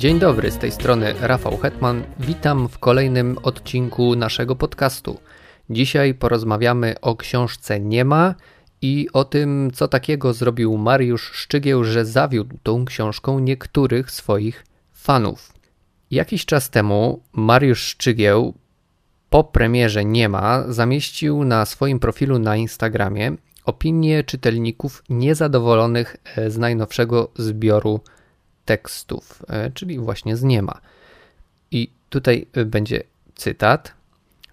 Dzień dobry, z tej strony Rafał Hetman. Witam w kolejnym odcinku naszego podcastu. Dzisiaj porozmawiamy o książce Nie ma i o tym, co takiego zrobił Mariusz Szczygieł, że zawiódł tą książką niektórych swoich fanów. Jakiś czas temu Mariusz Szczygieł po premierze Nie ma zamieścił na swoim profilu na Instagramie opinie czytelników niezadowolonych e, z najnowszego zbioru tekstów, e, czyli właśnie z niema. I tutaj e, będzie cytat.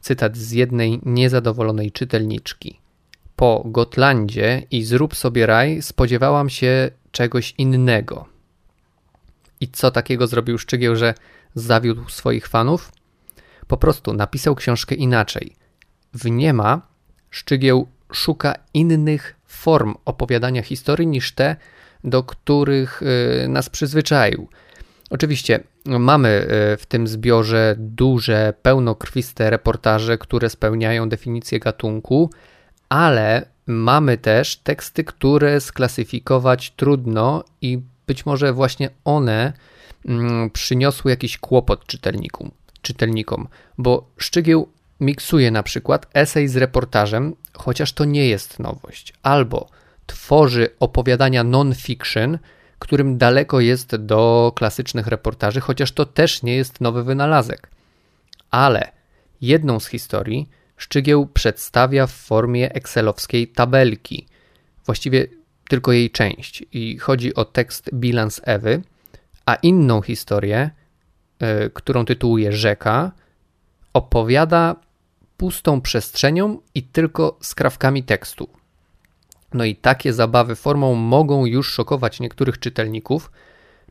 Cytat z jednej niezadowolonej czytelniczki. Po Gotlandzie i zrób sobie raj spodziewałam się czegoś innego. I co takiego zrobił Szczygieł, że zawiódł swoich fanów? Po prostu napisał książkę inaczej. W Niema Szczygieł szuka innych form opowiadania historii niż te, do których y, nas przyzwyczaił. Oczywiście mamy y, w tym zbiorze duże, pełnokrwiste reportaże, które spełniają definicję gatunku, ale mamy też teksty, które sklasyfikować trudno i być może właśnie one mm, przyniosły jakiś kłopot czytelnikom, czytelnikom bo Szczygieł miksuje na przykład esej z reportażem, chociaż to nie jest nowość, albo tworzy opowiadania non-fiction, którym daleko jest do klasycznych reportaży, chociaż to też nie jest nowy wynalazek. Ale jedną z historii Szczygieł przedstawia w formie excelowskiej tabelki, właściwie tylko jej część, i chodzi o tekst Bilans Ewy, a inną historię, y, którą tytułuje Rzeka, opowiada pustą przestrzenią i tylko skrawkami tekstu. No i takie zabawy formą mogą już szokować niektórych czytelników,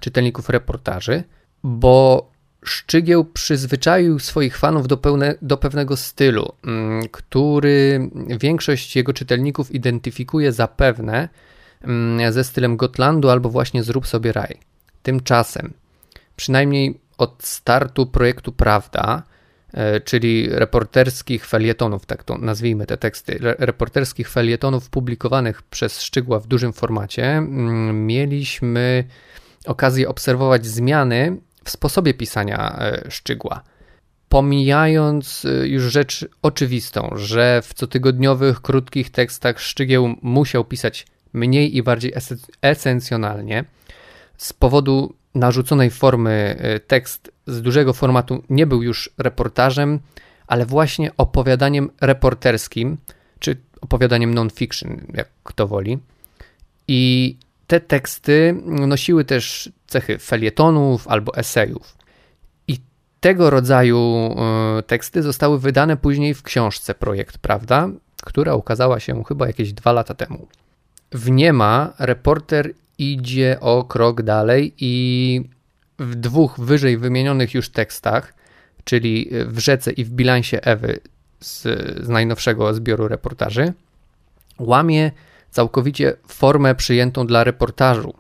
czytelników reportaży, bo Szczygieł przyzwyczaił swoich fanów do, pełne, do pewnego stylu, mm, który większość jego czytelników identyfikuje zapewne mm, ze stylem Gotlandu albo właśnie Zrób sobie raj. Tymczasem, przynajmniej od startu projektu Prawda, czyli reporterskich felietonów, tak to nazwijmy te teksty, reporterskich felietonów publikowanych przez Szczygła w dużym formacie, mm, mieliśmy okazję obserwować zmiany w sposobie pisania e, Szczygła. Pomijając e, już rzecz oczywistą, że w cotygodniowych, krótkich tekstach Szczygieł musiał pisać mniej i bardziej esencjonalnie, z powodu narzuconej formy tekst z dużego formatu nie był już reportażem, ale właśnie opowiadaniem reporterskim, czy opowiadaniem non-fiction, jak kto woli. I te teksty nosiły też cechy felietonów albo esejów. I tego rodzaju e, teksty zostały wydane później w książce Projekt Prawda, która ukazała się chyba jakieś dwa lata temu. W Niema reporter idzie o krok dalej i w dwóch wyżej wymienionych już tekstach, czyli w Rzece i w bilansie Ewy z, z najnowszego zbioru reportaży, łamie całkowicie formę przyjętą dla reportażu.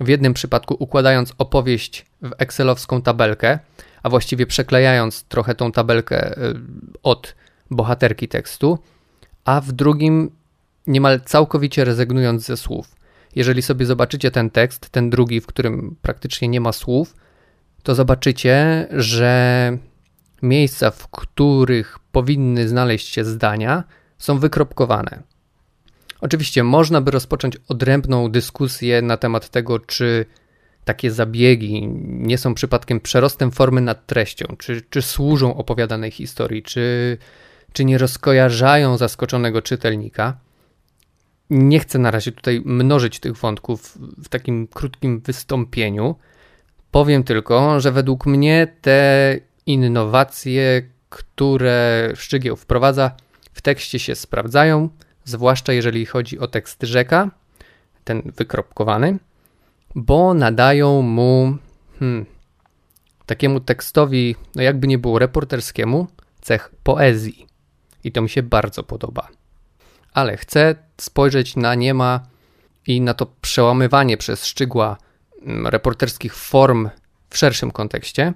W jednym przypadku układając opowieść w excelowską tabelkę, a właściwie przeklejając trochę tą tabelkę y, od bohaterki tekstu, a w drugim niemal całkowicie rezygnując ze słów. Jeżeli sobie zobaczycie ten tekst, ten drugi, w którym praktycznie nie ma słów, to zobaczycie, że miejsca, w których powinny znaleźć się zdania, są wykropkowane. Oczywiście można by rozpocząć odrębną dyskusję na temat tego, czy takie zabiegi nie są przypadkiem przerostem formy nad treścią, czy, czy służą opowiadanej historii, czy, czy nie rozkojarzają zaskoczonego czytelnika. Nie chcę na razie tutaj mnożyć tych wątków w takim krótkim wystąpieniu. Powiem tylko, że według mnie te innowacje, które Szczygieł wprowadza, w tekście się sprawdzają, zwłaszcza jeżeli chodzi o tekst rzeka, ten wykropkowany, bo nadają mu hmm, takiemu tekstowi, no jakby nie było reporterskiemu, cech poezji. I to mi się bardzo podoba ale chcę spojrzeć na niema i na to przełamywanie przez szczygła mm, reporterskich form w szerszym kontekście.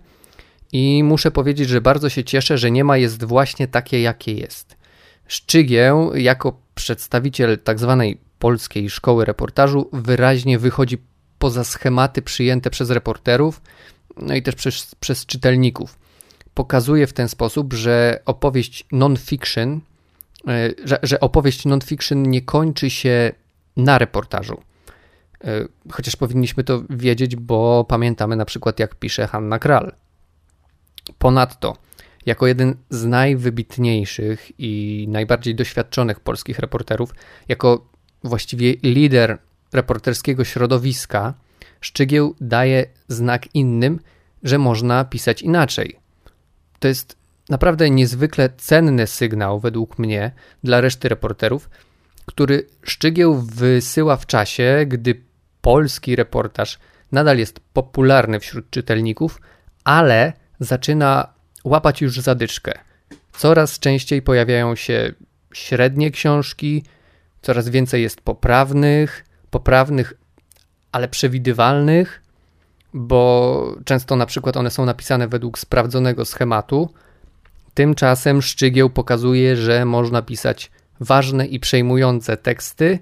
I muszę powiedzieć, że bardzo się cieszę, że niema jest właśnie takie, jakie jest. Szczygieł, jako przedstawiciel tzw. Tak polskiej szkoły reportażu, wyraźnie wychodzi poza schematy przyjęte przez reporterów no i też przez, przez czytelników. Pokazuje w ten sposób, że opowieść non-fiction, że, że opowieść non-fiction nie kończy się na reportażu. E, chociaż powinniśmy to wiedzieć, bo pamiętamy na przykład, jak pisze Hanna Kral. Ponadto, jako jeden z najwybitniejszych i najbardziej doświadczonych polskich reporterów, jako właściwie lider reporterskiego środowiska, Szczygieł daje znak innym, że można pisać inaczej. To jest naprawdę niezwykle cenny sygnał, według mnie, dla reszty reporterów, który Szczygieł wysyła w czasie, gdy polski reportaż nadal jest popularny wśród czytelników, ale zaczyna łapać już zadyczkę. Coraz częściej pojawiają się średnie książki, coraz więcej jest poprawnych, poprawnych, ale przewidywalnych, bo często na przykład one są napisane według sprawdzonego schematu. Tymczasem Szczygieł pokazuje, że można pisać ważne i przejmujące teksty,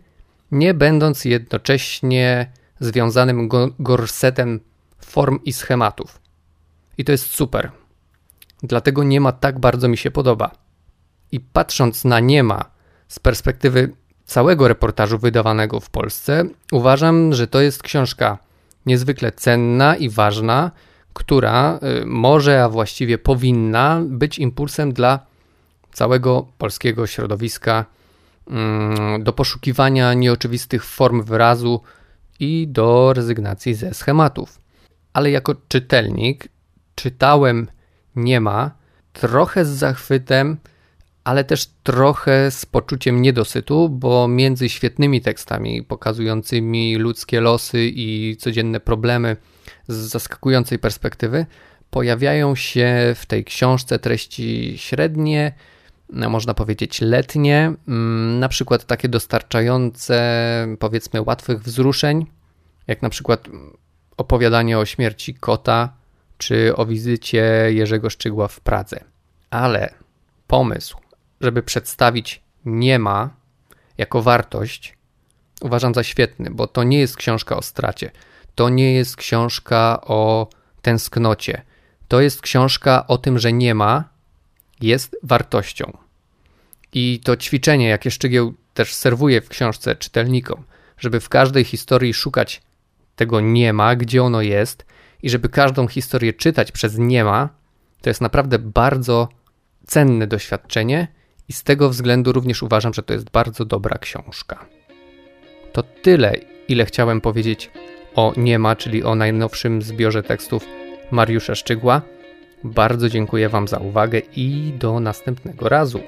nie będąc jednocześnie związanym gorsetem form i schematów. I to jest super. Dlatego nie ma tak bardzo mi się podoba. I patrząc na nie ma z perspektywy całego reportażu wydawanego w Polsce, uważam, że to jest książka niezwykle cenna i ważna, która y, może, a właściwie powinna być impulsem dla całego polskiego środowiska mm, do poszukiwania nieoczywistych form wyrazu i do rezygnacji ze schematów. Ale jako czytelnik czytałem nie ma trochę z zachwytem, ale też trochę z poczuciem niedosytu, bo między świetnymi tekstami pokazującymi ludzkie losy i codzienne problemy z zaskakującej perspektywy pojawiają się w tej książce treści średnie, no, można powiedzieć letnie, mm, na przykład takie dostarczające powiedzmy łatwych wzruszeń, jak na przykład opowiadanie o śmierci kota czy o wizycie Jerzego Szczygła w Pradze. Ale pomysł, żeby przedstawić nie ma jako wartość, uważam za świetny, bo to nie jest książka o stracie. To nie jest książka o tęsknocie. To jest książka o tym, że nie ma jest wartością. I to ćwiczenie, jakie Szczygieł też serwuje w książce czytelnikom, żeby w każdej historii szukać tego nie ma, gdzie ono jest i żeby każdą historię czytać przez nie ma, to jest naprawdę bardzo cenne doświadczenie i z tego względu również uważam, że to jest bardzo dobra książka. To tyle, ile chciałem powiedzieć o Nie ma, czyli o najnowszym zbiorze tekstów Mariusza Szczygła. Bardzo dziękuję Wam za uwagę i do następnego razu.